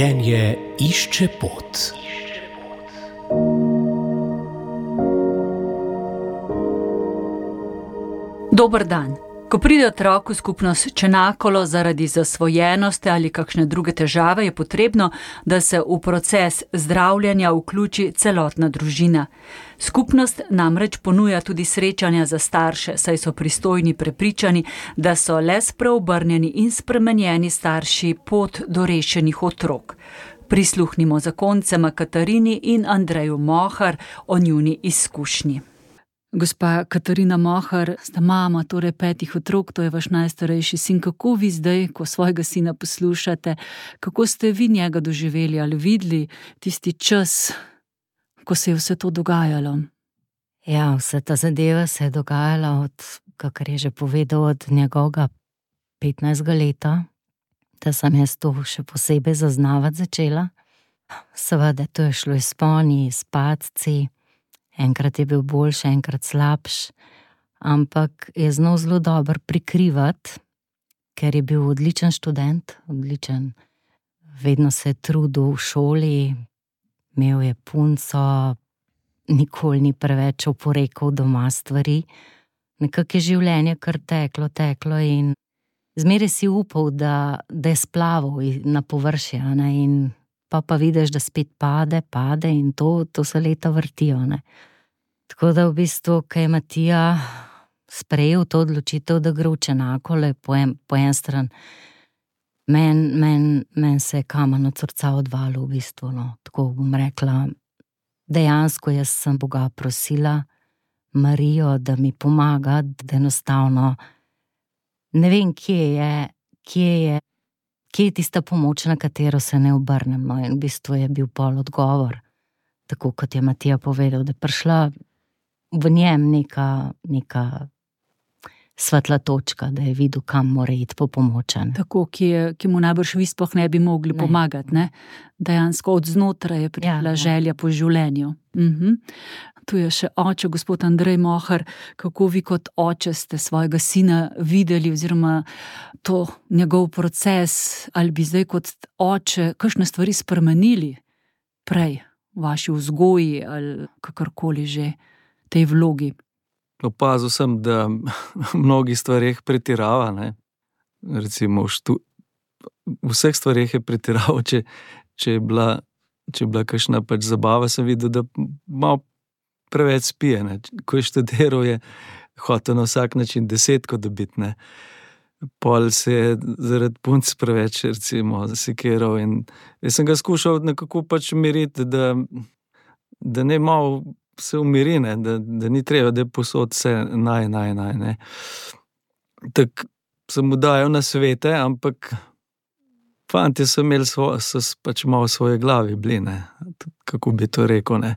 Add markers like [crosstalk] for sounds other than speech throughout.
Življenje išče pot. Dober dan. Ko pride otrok v skupnost Čenakolo zaradi zasvojenosti ali kakšne druge težave, je potrebno, da se v proces zdravljenja vključi celotna družina. Skupnost namreč ponuja tudi srečanja za starše, saj so pristojni prepričani, da so le spreobrnjeni in spremenjeni starši pot do rešenih otrok. Prisluhnimo zakoncema Katarini in Andreju Mohar o njuni izkušnji. Gospa Katarina Mohar, sta mama torej petih otrok, to je vaš najstarejši sin. Kako vi zdaj, ko svojega sina poslušate, kako ste vi njega doživeli ali videli tisti čas, ko se je vse to dogajalo? Ja, vse ta zadeva se je dogajala od, kar je že povedal, od njegovega 15. leta, da sem jaz to še posebej zaznavati začela. Seveda, to je šlo iz sponi, iz padci enkrat je bil boljši, enkrat slabši, ampak je znal zelo dobro prikrivati, ker je bil odličen študent, odličen. Vedno se je trudil v šoli, imel je punco, nikoli ni preveč oporekal doma stvari. Nekako je življenje kar teklo, teklo in zmeraj si upal, da, da je splaval na površje. Pa pa vidiš, da spet pade, pade in to, to se leta vrtijo. Ne. Tako da v bistvu, kaj je Matija sprejel to odločitev, da gre v Čenako, le po en, po en stran, meni men, men se je kamen od srca odvalil, v bistvu. No. Tako bom rekla, dejansko jaz sem Boga prosila, Marijo, da mi pomaga, da enostavno ne vem, kje je, kje je, kje je tista pomoč, na katero se ne obrnem. No. In v bistvu je bil pol odgovor. Tako kot je Matija povedal, da je prišla v njem neka, neka svetla točka, da je videl, kam mora iti po pomoč. Tako, ki, je, ki mu najbrž vi sploh ne bi mogli ne. pomagati. Ne? Dejansko od znotraj je prišla ja, ja, želja po življenju. Mhm. Tu je še oče, gospod Andrej Mohar, kako vi kot oče ste svojega sina videli, oziroma to njegov proces, ali bi zdaj kot oče kakšne stvari spremenili prej v vaši vzgoji ali kakorkoli že tej vlogi? Opazil sem, da v [laughs] mnogih stvarih pretirava. Ne? Recimo, štu, v vseh stvarih je pretiraval, če, če je bila. Če je bila kakšna pač zabava, sem videl, da malo preveč spije. Ne. Ko je študiral, je hotel na vsak način desetko dobiti. Ne. Pol se je zaradi punc preveč, recimo, zasekiral. Jaz sem ga skušal nekako pač umiriti, da, da ne malo se umiri, ne, da, da ni treba, da je posod vse naj, naj, naj. Tako sem mu dajal na svete, ampak fanti so imeli svo, so pač malo svoje glavi, bline, kako bi to rekel. Ne.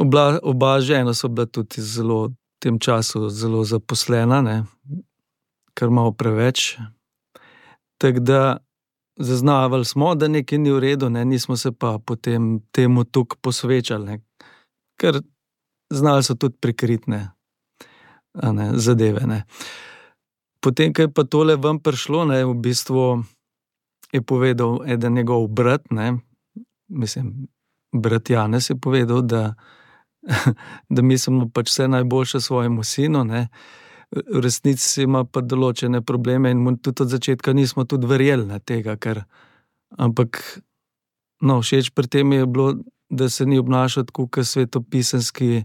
Obla, oba žena so bila tudi zelo, v tem času zelo zaposlena, ne, kar malo preveč. Tako da zaznavali smo, da nekaj ni v redu, ne? nismo se pa potem temu tukaj posvečali, ne? ker znali so tudi prikritne ne, zadeve. Ne? Potem, ko je pa tole ven prišlo, ne, v bistvu je povedal eden njegov brat, ne, mislim, brat Janes je povedal, da, [laughs] da mislimo pač vse najboljše svojemu sinu. Ne v resnici ima pa določene probleme, in tudi od začetka nismo tudi verjeli na tega. Ker, ampak, no, všeč pri tem je bilo, da se ni obnašal tako, kot svetopisanski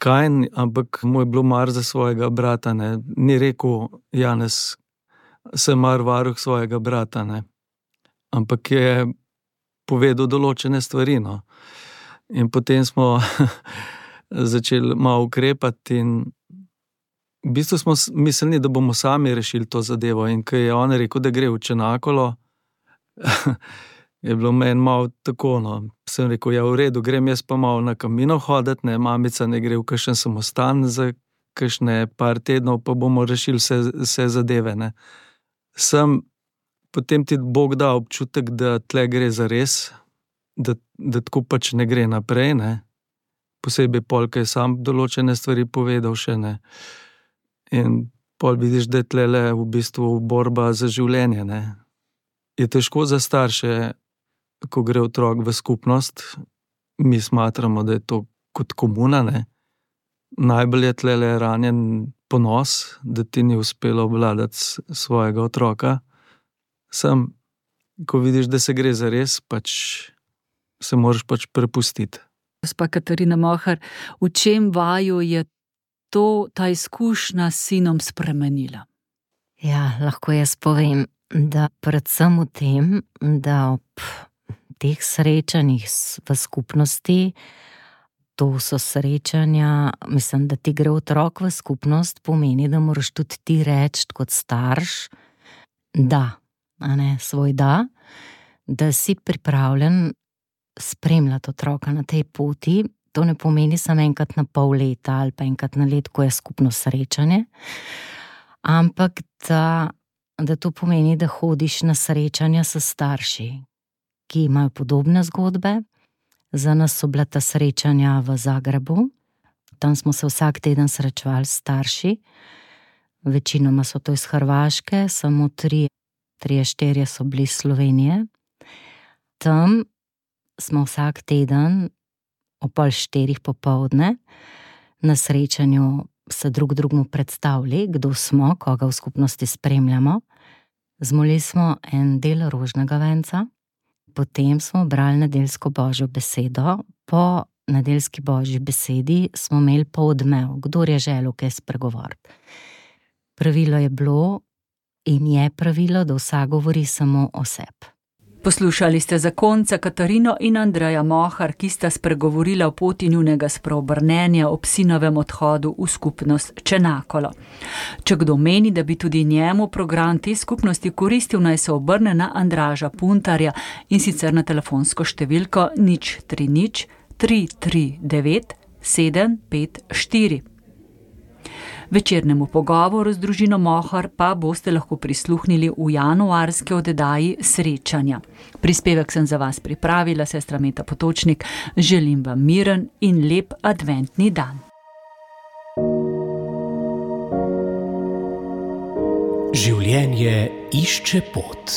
kajen, ampak mu je bilo mar za svojega brata. Ne. Ni rekel, Janes, se mar varuh svojega brata. Ne. Ampak je povedal določene stvari. No. In potem smo [laughs] začeli malo ukrepati, in v bistvu smo mislili, da bomo sami rešili to zadevo. In ko je on rekel, da gre v Čenakolo, [laughs] je bilo meni malo tako. No. Sem rekel, ja, v redu, grem jaz pa malo na kamino hoditi, ne, mamica ne gre v kakšen samostan za kakšne par tednov, pa bomo rešili vse, vse zadeve. Ne. Sem potem ti Bog da občutek, da tle gre za res, da, da tako pač ne gre naprej. Ne. Posebej polk je sam določene stvari povedal še ne. In pol vidiš, da je tle le v bistvu borba za življenje. Ne? je težko za starše, ko gre otrok v skupnost. Mi smatramo, da je to kot komuna. Ne? Najbolj je tle le ranjen ponos, da ti ni uspelo obvladati svojega otroka. Sam, ko vidiš, da se gre za res, pač se moraš pač prepustiti. Gospa Katarina Mohar, v čem vaju je to, ta izkušnja s sinom spremenila? Ja, lahko jaz povem, da predvsem v tem, da ob teh srečanjih v skupnosti, to so srečanja, mislim, da ti gre otrok v skupnost, pomeni, da moraš tudi ti reči kot starš, da, ne, svoj da, da si pripravljen spremljati otroka na tej poti. To ne pomeni samo enkrat na pol leta ali pa enkrat na let, ko je skupno srečanje, ampak da, da to pomeni, da hodiš na srečanja s starši, ki imajo podobne zgodbe. Za nas so bila ta srečanja v Zagrebu, tam smo se vsak teden srečevali s starši, večinoma so to iz Hrvaške, samo tri, tri, štiri so bili iz Slovenije. Tam smo vsak teden ob pol štirih popovdne na srečanju se drug drugemu predstavili, kdo smo, koga v skupnosti spremljamo. Zmolili smo en del rožnega venca, potem smo brali nedeljsko božjo besedo, po nedeljski božji besedi smo imeli pa odmev, kdo je želel kaj spregovoriti. Pravilo je bilo in je pravilo, da vsak govori samo o sebi. Poslušali ste zakonca Katarino in Andreja Mohar, ki sta spregovorila o poti njunega spreobrnenja ob sinovem odhodu v skupnost Čenakolo. Če kdo meni, da bi tudi njemu program te skupnosti koristil, naj se obrne na Andraža Puntarja in sicer na telefonsko številko nič 3 nič 339 754. Večernemu pogovoru z družino Mohar pa boste lahko prisluhnili v januarski oddaji Srečanja. Prispevek sem za vas pripravila, sestra Meta Potočnik. Želim vam miren in lep adventni dan. Življenje išče pot.